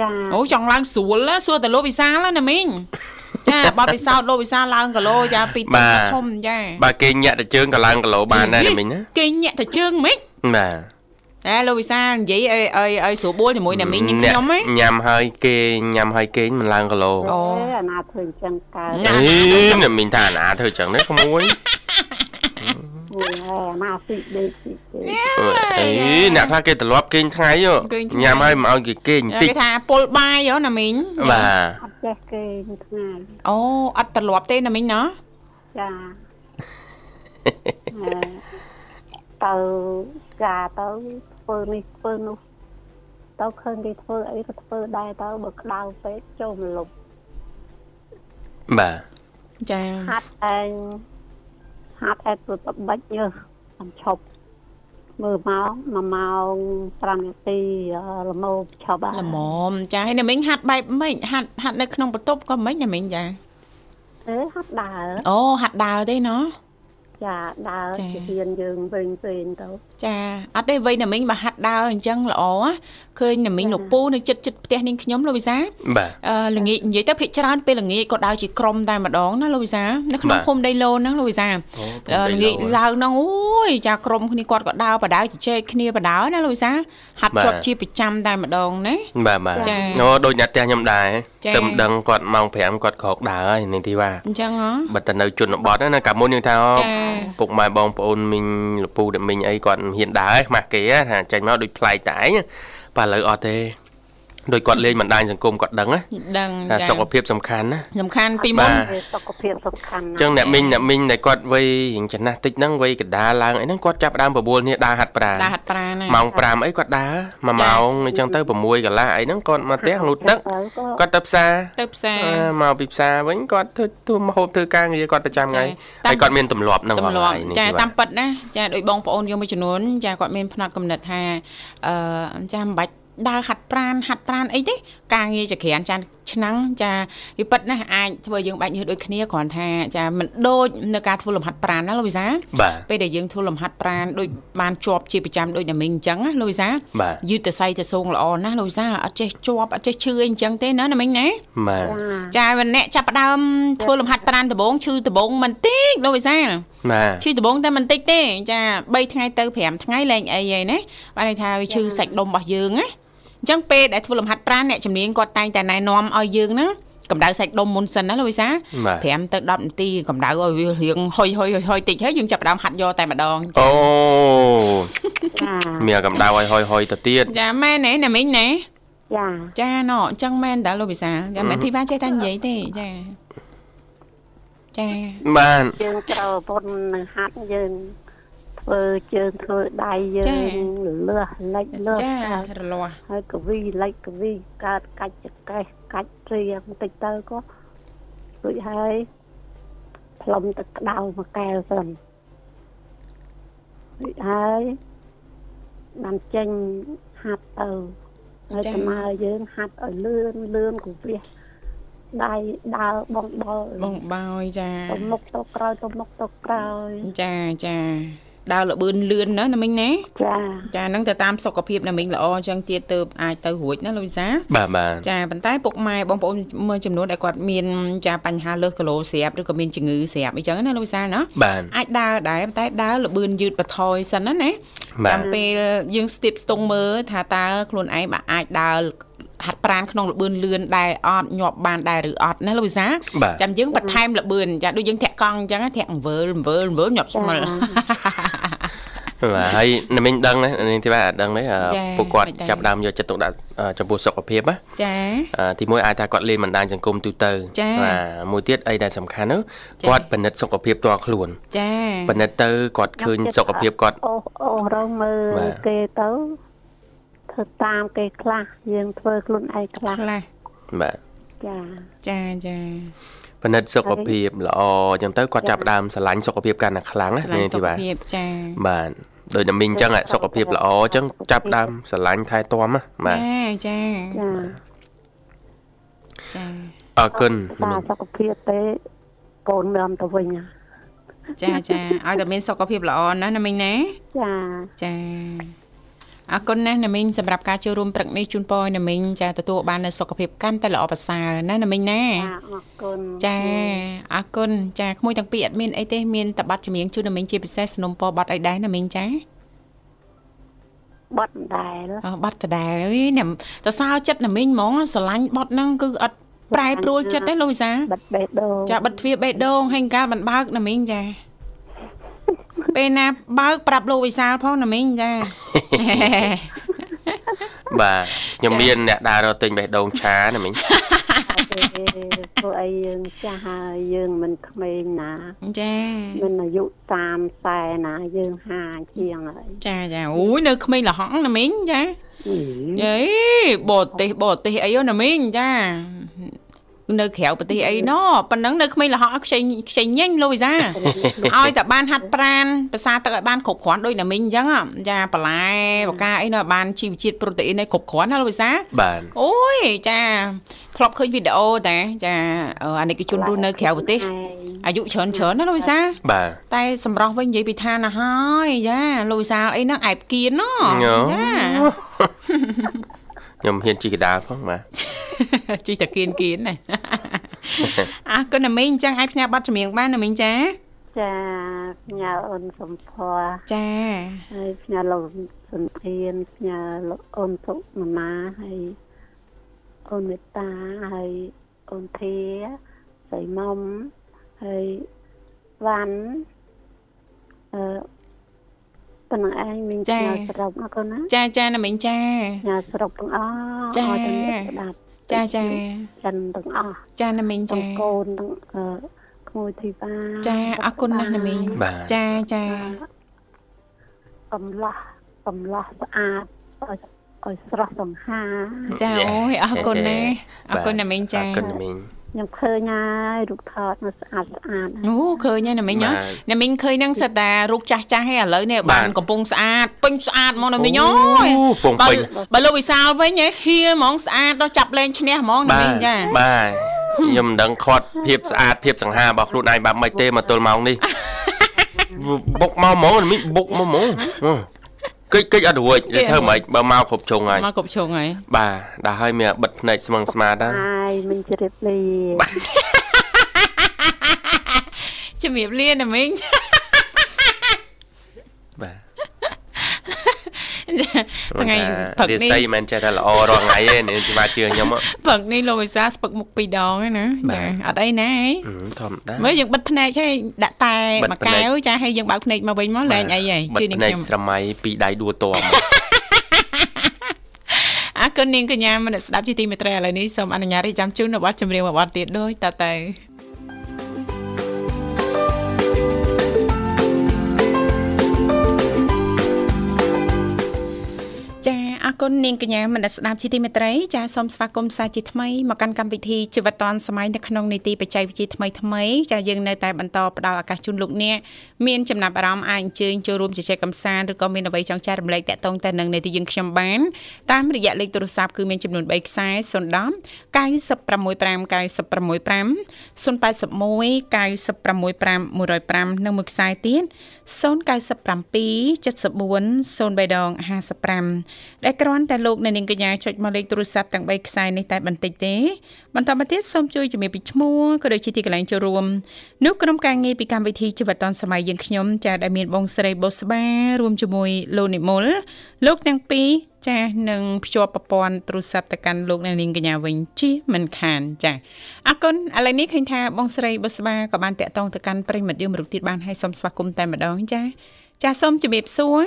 ចាអូចង់ឡើងស្រួលណាសួរតែលោកវិសាលណាមីងចាបត់ពិសោធន៍លោកវិសាលឡើងគីឡូចាពីបាទឹកទធំចាបើគេញាក់ទៅជើងក៏ឡើងគីឡូបានដែរណាមីងណាគេញាក់ទៅជើងហ្មិចបាទ តែលោកវិសាលនិយាយឲ្យឲ្យឲ្យស្រួលបួលជាមួយអ្នកមីងនាងខ្ញុំហ៎ញ៉ាំហើយគេញ៉ាំហើយគេមិនឡើងគីឡូអូអេអាណាធ្វើអញ្ចឹងកើតណាអេអ្នកមីងថាអាណាធ្វើចឹងនេះក្មួយមួយហើយអាណាស៊ីដេកស៊ីដេកអេអ្នកខ្លះគេទ្រលាប់គេងថ្ងៃហ៎គេងថ្ងៃញ៉ាំហើយមិនឲ្យគេគេងបន្តិចគេថាពុលបាយហ៎ណាមីងបាទអត់ចេះគេថ្ងៃអូអត់ត្រឡប់ទេណាមីងណាចាអឺទៅការទៅ ធ្វើនេះធ្វើនោះទៅឃើញគេធ្វើអីក៏ធ្វើដែរទៅបើក្តៅពេកចូលមកលុបបាទចាហាត់ឯងហាត់ឯងទៅតបិចយើសំឈប់មើលម៉ោង1ម៉ោង5នាទីល្មមឈប់ហើយល្មមចាហើយណាមីងហាត់បែបម៉េចហាត់ហាត់នៅក្នុងបន្ទប់ក៏មិនណាមីងចាអេហាត់ដើរអូហាត់ដើរទេណោះ ចាដើរចាជាហ៊ានយើងវិញវិញទៅចាអត់ទេវ័យណាមីងបើហាត់ដើរអញ្ចឹងល្អណាឃើញណាមីងលោកពូនៅចិត្តចិត្តផ្ទះនាងខ្ញុំលោកវិសាបាទអឺល្ងាចនិយាយទៅភិកច្រើនពេលល្ងាចក៏ដើរជាក្រុមតែម្ដងណាលោកវិសានៅក្នុងបាទភូមិដីឡូនហ្នឹងលោកវិសាអូអឺល្ងាចឡើងហ្នឹងអូយចាក្រុមគ្នាគាត់ក៏ដើរបដើជជែកគ្នាបដើណាលោកវិសាហាត់ជាប់ជាប្រចាំតែម្ដងណាបាទបាទចាអូដូចអ្នកផ្ទះខ្ញុំដែរចាទៅមិនដឹងគាត់ម៉ោង5គាត់ក្រោកដើរហើយនាងធីវ៉ាអញ្ចឹងហ៎បើតែនៅជនបទហ្នឹងណាកាលមុនយើងថាអូចាពុកម៉ែបងប្អូនមីងលពូដែលមីងអីគាត់មិនហ៊ានដើរឯងខ្មាស់គេហ៎ថាចេញមកដូចប្លែកតែឯងបាទឥឡូវអត់ទេ ដូចគាត់លេងបណ្ដាញសង្គមគាត់ដឹងណាដឹងថាចាសុខភាពសំខាន់ណាសំខាន់ពីមុនបាទវាសុខភាពសំខាន់ណាស់អញ្ចឹងអ្នកមីងអ្នកមីងដែលគាត់វ័យរៀងចំណាស់តិចហ្នឹងវ័យកណ្ដាលឡើងអីហ្នឹងគាត់ចាប់ផ្ដើមបបួលនេះដើរហាត់ប្រាណដើរហាត់ប្រាណណាម៉ោង5អីគាត់ដើរ1ម៉ោងអញ្ចឹងទៅ6កន្លះអីហ្នឹងគាត់មកផ្ទះងូតទឹកទៅក៏គាត់ទៅផ្សារទៅផ្សារអឺមកពីផ្សារវិញគាត់ធ្វើធ្វើម្ហូបធ្វើការងារគាត់ប្រចាំថ្ងៃចាតាមហើយគាត់មានទម្លាប់ហ្នឹងទម្លាប់ហើយនេះចាគឺតាមពិតណាចាដូចបងប្អូនយើងមួយចំនួនចាគាត់មានផ្នែកកំណត់ថាអឺចាមិនបាច់ ដើរហាត់ប្រាណហាត់ប្រាណអីទេការងារចក្រានចាឆ្នាំងចាវាពិតណាស់អាចធ្វើយើងបាច់ញើសដូចគ្នាគ្រាន់ថាចាមិនដូចនៅការធ្វើលំហាត់ប្រាណណាលោកវិសាបាទពេលដែលយើងធ្វើលំហាត់ប្រាណដូចបានជាប់ជាប្រចាំដូចតែមីងអញ្ចឹងណាលោកវិសាបាទយឺតទៅសៃទៅសងល្អណាស់លោកវិសាអត់ចេះជាប់អត់ចេះឈឺអីអញ្ចឹងទេណាណាមីងណាបាទចាបើអ្នកចាប់ផ្ដើមធ្វើលំហាត់ប្រាណដំបងឈឺដំបងមិនតិចលោកវិសាបាទឈឺដំបងតែមិនតិចទេ ចា3ថ្ងៃទៅ5ថ្ងៃលែងអីហើយណាបានន័យថាវាឈឺសាច់ដុំរបស់យើងណា អញ្ចឹងពេលដែលធ្វើលំហាត់ប្រាណអ្នកជំនាញគាត់តែងតែណែនាំឲ្យយើងហ្នឹងកម្ដៅសាច់ដុំមុនសិនណាលោកវិសាបាទ5ទៅ10នាទីកម្ដៅឲ្យវារៀងហុយហុយហុយហុយតិចហើយយើងចាប់ផ្ដើមហាត់យកតែម្ដងអូចាមានកម្ដៅឲ្យហុយហុយទៅទៀតចាមែនទេណាមីងណាចាចាណអញ្ចឹងមែនតើលោកវិសាចាមែនធីវ៉ាចេះតែនិយាយទេចាចាបាទយើងត្រូវពុននឹងហាត់យើង ធ្វើជើងធ្វើដៃយើងលឺសលិចលឺសចាកើតរលាស់ហើយកវីលិចកវីកើតកាច់ចកេះកាច់ព្រៀងបន្តិចទៅក៏រួចហើយផ្លុំទឹកក្តៅមួយកែវសិនរួចហើយបានចេញហាត់ទៅហើយដំណើរយើងហាត់ឲ្យលឿនលឿនកវិះដៃដើរបងបល់បងបោយចាទៅមុខទៅក្រោយទៅមុខទៅក្រោយចាចា ដើរលបឿនលឿនណាណាមីងណាចាចាហ្នឹងទៅតាមសុខភាពណាមីងល្អអញ្ចឹងទៀតទៅអាចទៅរួចណាលោកវិសាបាទបាទចាប៉ុន្តែពុកម៉ែបងប្អូនមួយចំនួនដែលគាត់មានចាបញ្ហាលើសគីឡូស្រាប់ឬក៏មានជំងឺស្រាប់អីចឹងណាលោកវិសាណាបាទអាចដើរដែរប៉ុន្តែដើរលបឿនយឺតបន្ថយសិនណាណាបាទតាមពេលយើងស្ទាបស្ទង់មើលថាតើខ្លួនឯងបើអាចដើរហាត់ប្រាណក្នុងលបឿនលឿនដែរអត់ញាប់បានដែរឬអត់ណាលោកវិសាបាទចាំយើងបន្ថែមលបឿនចាដូចយើងធាក់កង់អញ្ចឹងធាក់អង្វើលអង្វើលអង្វើលញាប់ស្មិល បាទហើយអ្នកមីងដឹងណានាងធីវ៉ាអត់ដឹងទេអឺចាពួកគាត់មិនដឹងចាប់ផ្ដើមយកចិត្តទុកដាក់អឺចំពោះសុខភាពណាចាអឺទីមួយអាចថាគាត់លេងបណ្ដាញសង្គមទូទៅចាបាទមួយទៀតអីដែលសំខាន់នោះចាគាត់ពិនិត្យសុខភាពផ្ទាល់ខ្លួន ចាពិនិត្យទៅគាត់ឃើញសុខភាពគាត់អូអូរងមើលបាទគេទៅធ្វើតាមគេខ្លះយើងធ្វើខ្លួនឯងខ្លះខ្លះបាទចាចាចាពិនិត្យសុខភាពល្អអញ្ចឹងទៅគាត់ចាប់ផ្ដើមស្រឡាញ់សុខភាពកាន់តែខ្លាំងណាស្រឡាញនា់ងសុធីខវ៉ាភាពចាបាទ ដូចតែមីងអញ្ចឹងសុខភាពល្អអញ្ចឹងចាប់ដើមស្រឡាញ់ថែទាំណាបាទចាចាចាអរគុណសុខភាពទេកូននាំទៅវិញចាចាឲ្យតែមានសុខភាពល្អណាណាមីងណាចាចា អរគុណណាស់ណាមីងសម្រាប់ការចូលរួមព្រឹកនេះជូនពរណាមីងចាទទួលបាននូវសុខភាពកាន់តែល្អប្រសើរណាណាមីងណាចាអរគុណចាអរគុណចាក្មួយទាំងពីរអត់មានអីទេមានតែប័ណ្ណចម្រៀងជូនណាមីងជាពិសេសสนុំពរប័ណ្ណអីដែរណាមីងចាចបត់ដែរអឺបត់ដដែលអីញ៉ាំតសើចិត្តណាមីងហ្មងស្រឡាញ់បត់ហ្នឹងគឺអត់ប្រែប្រួលចិត្តទេលោកវិសាបិទបេះដូងចាបិទទ្វារបេះដូងហើយកាលមិនបើកណាមីងចា ពេលណាបើកប្រាប់លោកវិសាលផងណាមីងចាបាទខ្ញុំមានអ្នកដើររកទិញបេះដូងឆាណាមិញព្រោះអីយើងចាស់ហើយយើងមិនក្មេងណា ចាមិនអាយុ30 40ណាយើងហាជាងហើយចាចាអូយនៅក្មេងលហងណាមីងចាយេបរទេសបរទេសអីណាមីងចា នៅក្រៅប្រទេសអីណប៉ុណ្ណឹងនៅក្មេងលហកខ្ចីខ្ចីញញលោកវិសាឲ្យតែបានហាត់ប្រានភាសាទឹកឲ្យបានគ្រប់គ្រាន់ដូចណាមីងអញ្ចឹងចាបន្លែបកាអីនៅបានជីវជាតិប្រូតេអ៊ីនឲ្យគ្រប់គ្រាន់ណាលោកវិសាបាទអូយចាធ្លាប់ឃើញវីដេអូតាចាអានេះគឺជនរស់នៅក្រៅប្រទេសអាយុច្រើនច្រើនណាលោកវិសាបាទតែសម្រស់វិញនិយាយពីឋានណាហើយចាលោកវិសាលអីហ្នឹងអែបគៀនណចា ខ្ញុំហ៊ានជីកដាលផងបាទជីតាគៀនគៀនណាអរគុណណាមីងអញ្ចឹងអាចផ្ញើប័ណ្ណចម្រៀងបានណាមីងចាចាផ្ញើអូនសំភ័រចាហើយផ្ញើលោកសុនធានផ្ញើលោកអូនសុមណាហើយអូនមេត្តាហើយអូនធាស្រីមុំហើយវ៉ាន់អឺ ប៉ុណ្ណឹងឯងមានផ្ញើសរុបអរគុណណាចាចាណាមីងចាផ្ញើសរុបទាំងអស់ចាឲ្យទាំងអ្នកស្ដាប់ចាចាចិនទាំងអស់ចាណាមីងទាំងចាកូនទាំងអឺក្មួយធីវ៉ាចាអរគុណណាស់ណាមីងបាទចាចាកំឡោះកំឡោះស្អាតឲ្យឲ្យស្រស់សង្ហាចាអូយអរគុណណាអរគុណណាមីងចាអរគុណណាមីង ខ្ញុំឃើញហើយរូបថតមកស្អាតស្អាតអូឃើញហើយណាមីងហ៎បាទណាមីងឃើញហ្នឹងសិតតែរូបចាស់ចាស់ហើយឥឡូវនេះបាបានទកំពុងស្អាតពេញស្អាតហ្មងណាមីងអូយពងបើពេញបើលោកវិសាលវិញហ៎ហៀហ្មងស្អាតដល់ចាប់លេងឈ្នះហ្មងណាបាមីទងចាបាទខ្ញុំមិនដឹងខាត់ភាពស្អាតភាពសង្ហារបស់ខ្លួនឯងបាក់មិនទេមកទល់ម៉ោងនេះបុកមកហ្មងណាមីងបុកមកហ្មង កិច្ចកិច្ចអត់រួចធ្វើម៉េចបើមកគ្រប់ជ្រុងហើយមកគ្រប់ជ្រុងហើយបាទដល់ហើយមានបិទភ្នែកស្មឹងស្មាតណាហើយមិនជ្រាបលាជំរាបលាណាមីង បាទ ថ្ងៃព្រឹករានេះសីមិនចេះតែល្អរាល់ថ្ងៃទេនេះច្បាស់ជឿខ្ញុំហ៎ព្រឹកនេះលោកវិសាលស្ពឹកមុខពីរដងហ្នឹងណាបាចាទអត់អីណាហីហឹមធម្មតាមើលយើងបិទភ្នែកហើយដាក់តែបិទមួយកភ្នែកែកវចាហើយយើងបើកភ្នែកមកវិញមកលែងអីហីបិជឿទនាងភ្នែកខ្ញុំស្រមៃពីរដៃដួតមអរគុណនាងកញ្ញាមនស្សស្ដាប់ជាទីមេត្រីឥឡូវនេះសូមអនុញ្ញាតរៀបចំជូននៅប័ណ្ណចម្រៀងមួយប័ណ្ណទៀតដូចតទៅ អរគុណនាងកញ្ញាមនស្សស្ដាប់ជាទីមេត្រីចាសូមស្វាគមន៍សាជាថ្មីមកកាន់កម្មវិធីជីវិតឌွန်សម័យនៅក្នុងនីតិបច្ចេកវិទ្យាថ្មីថ្មីចាយើងនៅតែបន្តផ្ដល់ឱកាសជូនលោកអ្នកមានចំណាប់អារម្មណ៍អាចអញ្ជើញចូលរួមជជែកកម្សាន្តឬក៏មានអ្វីចង់ចែករំលែកតាក់ទងទៅនឹងនីតិយើងខ្ញុំបានតាមរយៈលេខទូរស័ព្ទគឺមានចំនួន3ខ្សែ010 965 965 081 965 105និងមួយខ្សែទៀត097 74 03ដង55ដែលគ្រាន់តែលោកអ្នកនាងកញ្ញាចុចមកលេខទូរស័ព្ទទាំង3ខ្សែនេះតែបន្តិចទេបន្តមកទៀតសូមជួយជំរាបពីឈ្មោះក៏ដូចជាទីកន្លែងចូលរួមនោះក្រុមការងារពីកម្មវិធីជីវិតឌុនសម័យយើងខ្ញុំចាដែលមានបងស្រីបុស្បារួមជាមួយលោកនិមលលោកទាំងពីរចានឹងភ្ជាប់ប្រព័ន្ធទូរស័ព្ទទៅកាន់លោកអ្នកនាងកញ្ញាវិញជិះមិនខានចាអរគុណឥឡូវនេះឃើញថាបងស្រីបុស្បាក៏បានតាក់ទងទៅកាន់ប្រិយមិត្តយើងមរុខទៀតបានហើយសូមស្វាគមន៍តែម្ដងចាចាសូមជំរាបសួរ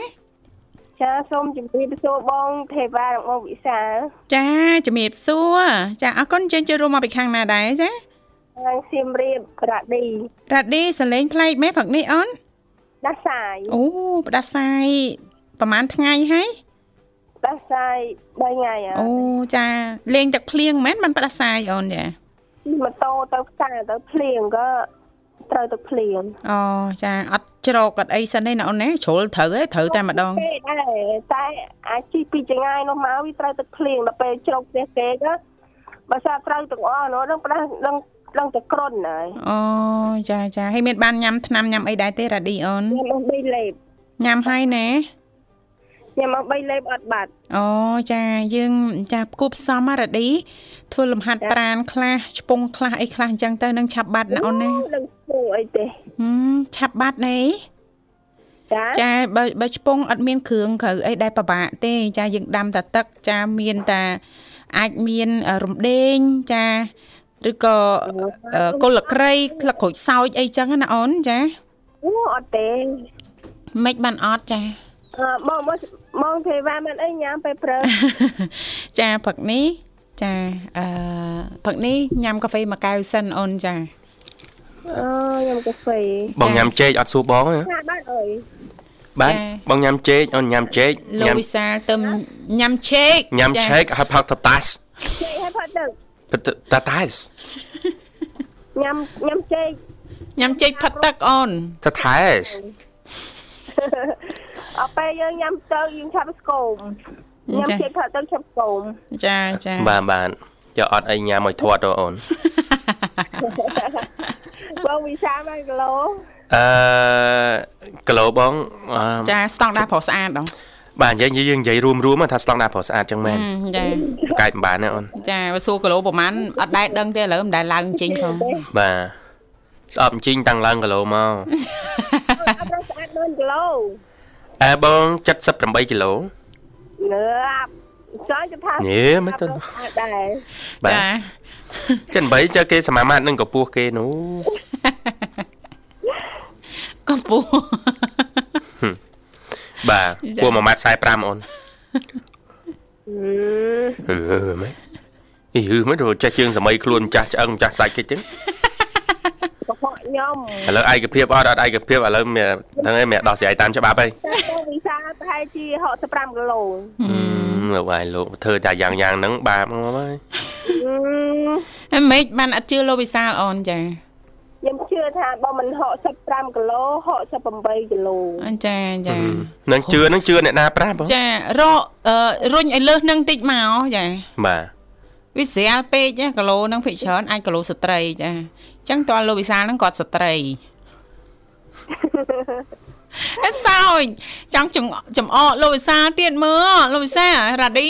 ចាសូមជម្រាបសួរបងទេវ៉ារបស់វិសាលចាជំរាបសួរចាអរគុណជើញចូលរួមមកពីខាងណាដែរចាខាងសៀមរាបរ៉ាឌីរ៉ាឌីសលេងប្លែកមែនព្រឹកនេះអូនដាស់សាយអូផ្ដាសាយប្រហែលថ្ងៃហើយដាស់សាយ3ថ្ងៃអើអូចាលេងទឹកភ្លៀងមែនបានផ្ដាសាយអូនចាម៉ូតូទៅផ្សារទៅភ្លៀងក៏ ត្រូវទឹកភ្លៀងអូចាអត់ច្រកអត់អីសិនទេណាអូនណាជ្រុលត្រូវទេត្រូវតែម្ដងទេដែរតែអាចជិះពីចងាយនោះមកវាត្រូវទឹកភ្លៀងដល់ពេលជ្រកផ្ទះគេក៏បើសាត្រូវទាំងអស់នោះដឹងផ្ដាស់ដឹងដឹងតែក្រុនហើយអូចាចាហើយមានបានញ៉ាំថ្នាំញ៉ាំអីដែរទេរ៉ាឌីអូនញ៉ាំមក3លេបញ៉ាំហើយណាញ៉ាំមក3លេបអត់បាត់អូចាយើងចាគូផ្សំណារ៉ាឌី ធ្វើលំហាត់ប្រានខ្លះឆ្ពង់ខ្លះអីខ្លះអញ្ចឹងទៅនឹងឆាប់បាត់ណាអូនណាដឹងស្រួលអីទេហឹមឆាប់បាត់ណែចាចាបើបើឆ្ពង់អត់មានគ្រឿងក្រៅអីដែលពិបាកទេ ចាយើងដាំតែទឹកចាមានតែអាចមានរំដេងចាឬក៏កុលក្រៃក្លឹកក្រូចសើចអីចឹងណាអូនចាអូអត់ទេមិនបានអត់ចាអឺបងបងបងទេវ៉ាមិនអីញ៉ាំពេលព្រឹកចាព្រឹកនេះ ចាអឺព្រឹកនេះញ៉ាំកាហ្វេមួយកែវសិនអូនចាអឺញ៉ាំកាហ្វេបងញ៉ាំចេកអត់សួរបងហ៎ចាបានអើយបាទបងញ៉ាំចេកអូនញ៉ាំចេកលោកវិសាលទៅញ៉ាំឆេកញ៉ាំឆេកហើយផឹកតតាសចេកឲ្យផាត់ទឹកតតាសញ៉ាំញ៉ាំចេកញ៉ាំចេកផឹកទឹកអូនតតាសអត់ពេលយើងញ៉ាំទៅយើងឆាប់ស្គម ញ៉ាំចេកផាត់ទឹកឆាប់ស្គមចាចាបាទបាទយកអត់អីញ៉ាំឲ្យធាត់ទៅអូនបងវិសាបានគីឡូអឺគីឡូបងអឺចាស្តង់ដារប្រុសស្អាតដល់បាទនិយាយយើងនិយាយរួមរួមថាស្តង់ដារប្រុសស្អាតចឹងមែនចាកែមិនបានណាអូនចាបើសួរគីឡូប្រហែលអត់ដែរដឹងទេឥឡូវមិនដែលឡើងចេញផងបាទស្អប់ជីងតាំងឡើងគីឡូមកអត់ប្រស្អាត1គីឡូអើបង78គីឡូ ងើបចង់ទៅថាញ៉េមិនទៅស្អាតដែរបាទចាចិន8ចើគេសមាមាត្រនឹងកម្ពស់គេនោះកំពស់បាទពោះ1ម៉ាត់45អូនអឺអឺមែនអីហឺមិនទៅចាស់ជើងសម័យខ្លួនចាស់ឆ្អឹងចាស់សាច់គេចឹងកុហក ខ្ញុំឥឡូវឯកភាពអត់អត់ឯកភាពឥឡូវមានហ្នឹងឯងមានដោះស្រាយតាមច្បាប់ហើយតែបងវិសាប្រហែលជា65គីឡូអឺលោកឯងលោកធ្វើតែយ៉ាងយ៉ាងហ្នឹងបាបមកហើយអឺហេម៉េចបានអត់ជឿលោកវិសាលអូនចាខ្ញុំជឿថាបើមិន65គីឡូ68គីឡូអញ្ចាចានឹងជឿនឹងជឿអ្នកណាប្រាប់បងចារកអឺរុញឲ្យលើសនឹងតិចមកចាបាទ វិសាលពេកណាគីឡូនឹងភិកច្រើនអាចគីឡូស្ត្រី ចាអញ្ចឹងតើលោកវិសាលហ្នឹងគាត់ស្ត្រីអេសោចចង់ចំចំអកលោកវិសាលទៀតមើលលោកវិសាលរ៉ាឌី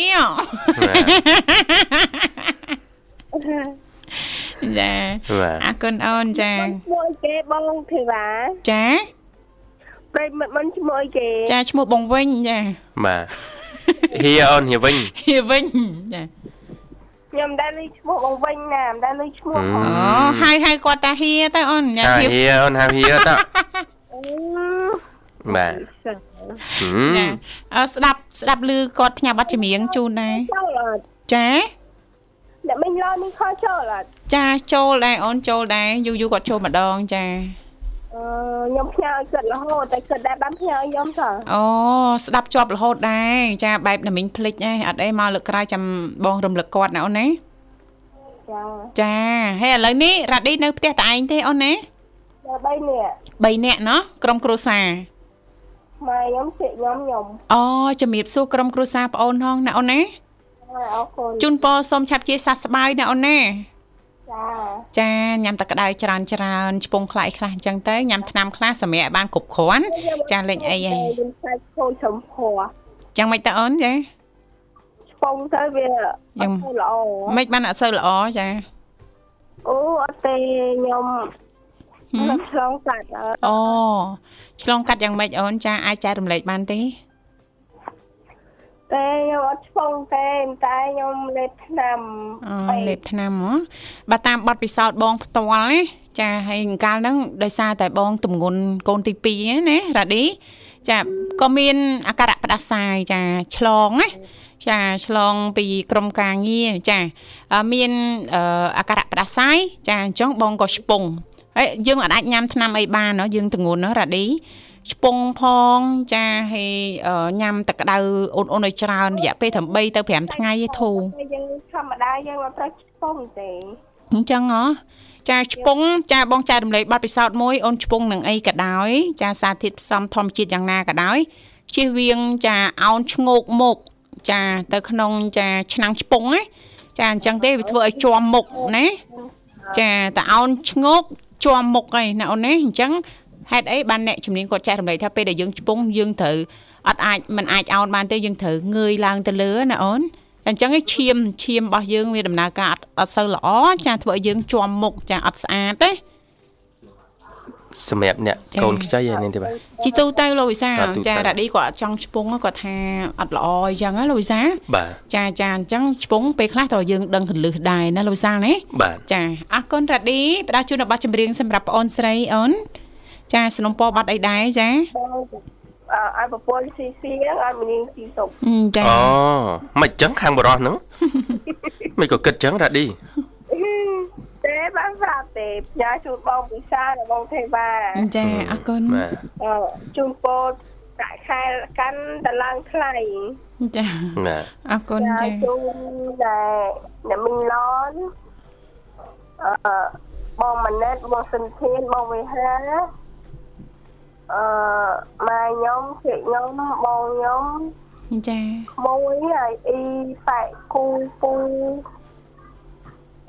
ចាបាទអរគុណអូនចាឈ្មោះអីគេបងធីវ៉ាចាប្រិយមិត្តមិនឈ្មោះអីគេ ចាឈ្មោះបងវិញចាបាទហៀអូនហៀវិញហៀវិញចា ខ្ញុំមិនដែលឮឈ្មោះបងវិញណាមិនដែលឮឈ្មោះផងអូហើយហើយគាត់តាហៀទៅអូនញ៉ាំហៅហៀហៀអូនហៅហៀតអឺបាទចាអើស្ដាប់ស្ដាប់ឮគាត់ផ្ញើប័ណ្ណចម្រៀងជូនដែរចូលអត់ចាអ្នកមិញឡនេះខលចូលអត់ចាចូលដែរអូនចូលដែរយូរយូរគាត់ចូលម្ដងចាអឺ ខ្ញុំផ្ញើឲ្យគាត់រហូតតែគាត់ដែរបានផ្ញើឲ្យខ្ញុំតើអូស្ដាប់ជាប់រហូតដែរចាបែបណាមិញភ្លេចហ៎អត់អីមកលើកក្រោយចាំបងរំលឹកគាត់ណាអូនណាចាចាហើយឥឡូវនេះរ៉ាឌីនៅផ្ទះតឯងទេអូនណាដល់3នាក់3នាក់ណោះក្រុមគ្រួសារម៉ែខ្ញុំជិះខ្ញុំខ្ញុំអូជំរាបសួរក្រុមគ្រួសារប្អូនហងណាអូនណាអរគុណជូនពរសូមឆាប់ជាសះស្បើយណាអូនណាចា ចាញ៉ាំតែក្តៅច្រើនច្រើនឆ្ពងខ្លាយខ្លះអញ្ចឹងទៅញ៉ាំថ្នាំខ្លះសម្រាប់ឲ្យបានគ្រប់គ្រាន់ចាលេងអីហីខ្ញុំខ្លាចខូចចំពោះចឹងមិនតើអូនចាឆ្ពងទៅវាយ៉ាងអត់ទៅល្អមិនបានអត់សូវល្អចាអូអត់ទេខ្ញុំហឹមមិនឆ្លងកាត់អត់អូឆ្លងកាត់យ៉ាងម៉េចអូនចាអាចចែករំលែកបានទេ តែខ្ញុំអត់ឆ្ពងទេតែខ្ញុំលេបឆ្នាំអូលេបឆ្នាំហ៎បើតាមបទពិសោធន៍បងផ្ទាល់ណាចាហើយកាលហ្នឹងដោយសារតែបងទំងន់កូនទី2ណារ៉ាឌីចាក៏មានអាការៈផ្ដាសាយចាឆ្លងណាចាឆ្លងពីក្រមការងារចាមានអាការៈផ្ដាសាយចាអញ្ចឹងបងក៏ឆ្ពងហើយយើងអាចញ៉ាំថ្នាំអីបានណាយើងទងន់ណារ៉ាឌី ឆ្ពង់ផងចាហើយអឺញ៉ាំទឹកក្តៅអូនអូនឲ្យច្រើនរយៈពេល8ទៅ5ថ្ងៃឯធូរតែយើងធម្មតាយើងអត់ត្រូវឆ្ពងទេអញ្ចឹងហ៎ចាឆ្ពងចាបងចែករំលែកបទពិសោធន៍មួយអូនឆ្ពងនឹងអីក៏ដោយចាសារធាតុផ្សំធម្មជាតិយ៉ាងណាក៏ដោយជៀសវាងចាអោនឈ្ងោកមុខចាទៅក្នុងចាឆ្នាំងឆ្ពងណាចាអញ្ចឹងទេវាធ្វើឲ្យជាប់មុខណាចាតែអោនឈ្ងោកជាប់មុខហើយណាអូនណាអញ្ចឹង ហេតុអីបានអ្នកជំនាញគាត់ចែករំលែកថាពេលដែលយើងឆ្ពងយើងត្រូវអត់អាចមិនអាចអោនបានទេយើងត្រូវងើយឡើងទៅលើណាអូនអញ្ចឹងឯងឈាមឈាមរបស់យើងវាដំណើរការអត់អត់សូវល្អចាធ្វើឲ្យយើងជាប់មុខចាអត់ស្អាតទេសម្រាប់អ្នកកូនខ្ចីហ្នឹងទេបាទជីទូទៅលោកវិសាលបាទទូទៅចារ៉ាឌីគាត់អត់ចង់ឆ្ពងគាត់ថាអត់ល្អអញ្ចឹងណាលោកវិសាលបាទចាចាអញ្ចឹងឆ្ពងពេលខ្លះតើយើងដឹងកលឹះដែរណាលោកវិសាលណាបាទចាអរគុណរ៉ាឌីផ្ដល់ជូននៅប័ណ្ណចម្រៀងសម្រាប់បងអូនស្រីអូន ចាสนុំពរបាត់អីដែរចាបងអើឲ្យប្រពន្ធស៊ីស៊ីហ្នឹងឲ្យមនាងស៊ីសុកអឺចាអូមិនចឹងខាងបរោះហ្នឹងមិនក៏គិតចឹងរ៉ាឌីទេបានប្រាប់ទេផ្ញើជូនបងពិសានិងបងទេវ៉ាចាអរគុណបាទអឺជូនពរដាក់ខែកាន់តឡើងថ្លៃចាបាទអរគុណចាជូនដែរអ្នកមីងឡនអឺបងម៉ាណិតបងសិនធានបងវិហា អឺម៉ែខ្ញុំជិះខ្ញុំបងខ្ញុំចាមួយហើយអ៊ីប៉ែកគូពូ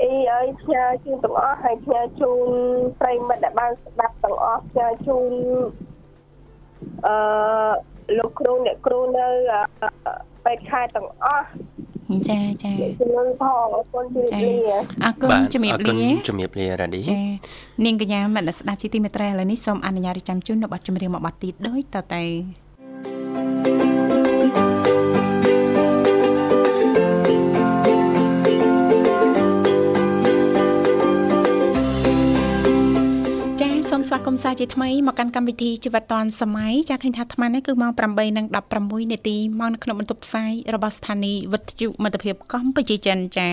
អ៊ីអើយផ្ញើជូនទាំងអស់ហើយផ្ញើជូនប្រិយមិត្តដែលបានស្ដាប់ទាំងអស់ផ្ញើជូនអឺលោកគ្រូអ្នកគ្រូនៅអឺពេទ្យខេត្តទាំងអស់ ចាចាជំនួយផងអរគុណជម្រាបលាអរគុណបាទជំរាបអរគុណលាជំរាបលារ៉ាឌីចានាងកញ្ញាមនស្សស្ដាប់ជាទីមេត្រីឥឡូវនេះសូមអនុញ្ញាតរៀបចំជូននៅប័ណ្ណចម្រៀងមួយប័ណ្ណទៀតដូចតទៅ សូមស្វាគមន៍សាជាថ្មីមកកាន់កម្មវិធីជីវិតឌွန်សម័យចាឃើញថាអាត្មានេះគឺម៉ោង8:16នាទីមកនៅក្នុងបន្ទប់ផ្សាយរបស់ស្ថានីយ៍វិទ្យុមិត្តភាពកម្ពុជាចិនចា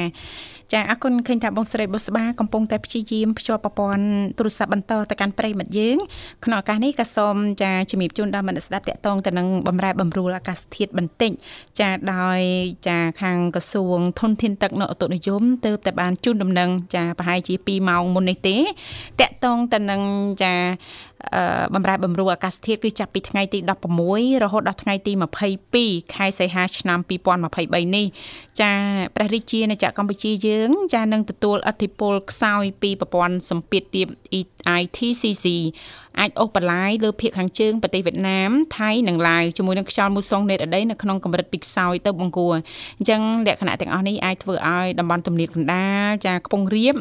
ចាអរគុណឃើញថាបងស្រីបុស្បាកំពុងតែព្យាយាមភ្ជាប់ប្រព័ន្ធទូរស័ព្ទបន្តទៅកាន់ប្រិយមិត្តយើងក្នុងឱកាសនេះក៏សូមចាជំរាបជូនដល់មនស្សស្ដាប់តាក់ទងទៅនឹងបំរែបំរួលអាកាសធាតុបន្តិចចាដោយចាខាងក្រសួងធនធានទឹកនៅឧតុនិយមទើបតែបានជូនដំណឹងចាប្រហែលជា2ម៉ោងមុននេះទេតាក់ទងទៅនឹងចាអឺ បំរែបំរួលអាកាសធាតុគឺចាប់ពីថ្ងៃទី16រហូតដល់ថ្ងៃទី22ខែសីហាឆ្នាំ2023នេះចាព្រះរាជាណាចក្រកម្ពុជាយើង ចានឹងទទួលអធិពលខ្សោយពីប្រព័ន្ធសម្ពាធទាប ITCC អាចអូសបន្លាយលើភាគខាងជើងប្រទេសវៀតណាមថៃនិងឡាវជាមួយនឹងខ្យល់មូសុងនេតអដីនៅក្នុងកម្រិតពីខ្សោយទៅបង្គួរអញ្ចឹងលក្ខណៈទាំងអស់នេះអាចធ្វើឲ្យតំបន់ទំនាបកណ្ដាលចាខ្ពង់រាប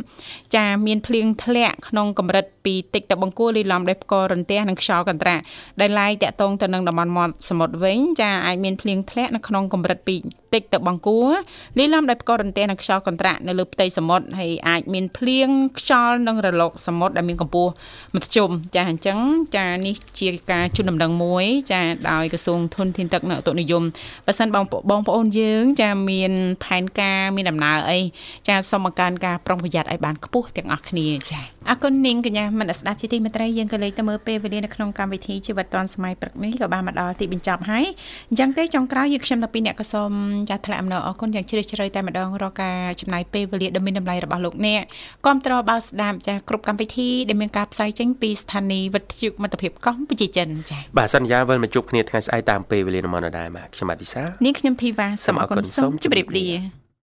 ចាមានភ្លៀងធ្លាក់ក្នុងកម្រិតពីតិចទៅបង្គួរលាយឡំដោយផ្គររន្ទះនិងខ្យល់កន្ត្រាក់ដែលឡាយតាក់ទងទៅនឹងតំបន់មាត់សមុទ្រវិញចាអាចមានភ្លៀងធ្លាក់នៅក្នុងកម្រិតពី តិចទៅបង្គួរលាយឡំដោយផ្គររន្ទះនិងខ្យល់កន្ត្រាក់នៅលើផ្ទៃសមុទ្រហើយអាចមានភ្លៀងខ្យល់និងរលកសមុទ្រដែលមានកម្ពស់មធ្យមចាអញ្ចឹងចានេះជាការជូនដំណឹងមួយ ចាដោយក្រសួងធនធានទឹកនៅឧតុនិយមបើសិនបងបងប្អូនយើង ចាមានផែនការមានដំណើរអីចាសូមបង្កើនការប្រុងប្រយ័ត្នឲ្យបានខ្ពស់ទាំងអស់គ្នាចាអរគុណនាងកញ្ញាមនស្សស្ដាប់ជាទីមេត្រីយើងក៏លេខទៅមើលពេលវេលានៅក្នុងកម្មវិធីជីវិតឌွန်សម័យព្រឹកនេះក៏បានមកដល់ទីបញ្ចប់ហើយអញ្ចឹងទេចុងក្រោយយើងខ្ញុំតាពីអ្នកក៏សូមចាថ្លែងអំណរអរគុណយ៉ាងជ្រាលជ្រៅតែម្ដងរកការចំណាយពេលវេលាដ៏មានតម្លៃរបស់លោកអ្នកគាំទ្របើស្ដាប់ចាគ្រប់កម្មវិធីដែលមានការផ្សាយចេញពីស្ថានីយ៍វិទ្យុមិត្តភាពកម្ពុជាចិនចាបាទសន្យាវិលមកជួបគ្នាថ្ងៃស្អែកតាមពេលវេលានៅម៉ោងដដែលបាទខ្ញុំបាទវិសាលនាងខ្ញុំធីវ៉ាសូមអរគុណសូមជម្រាបលា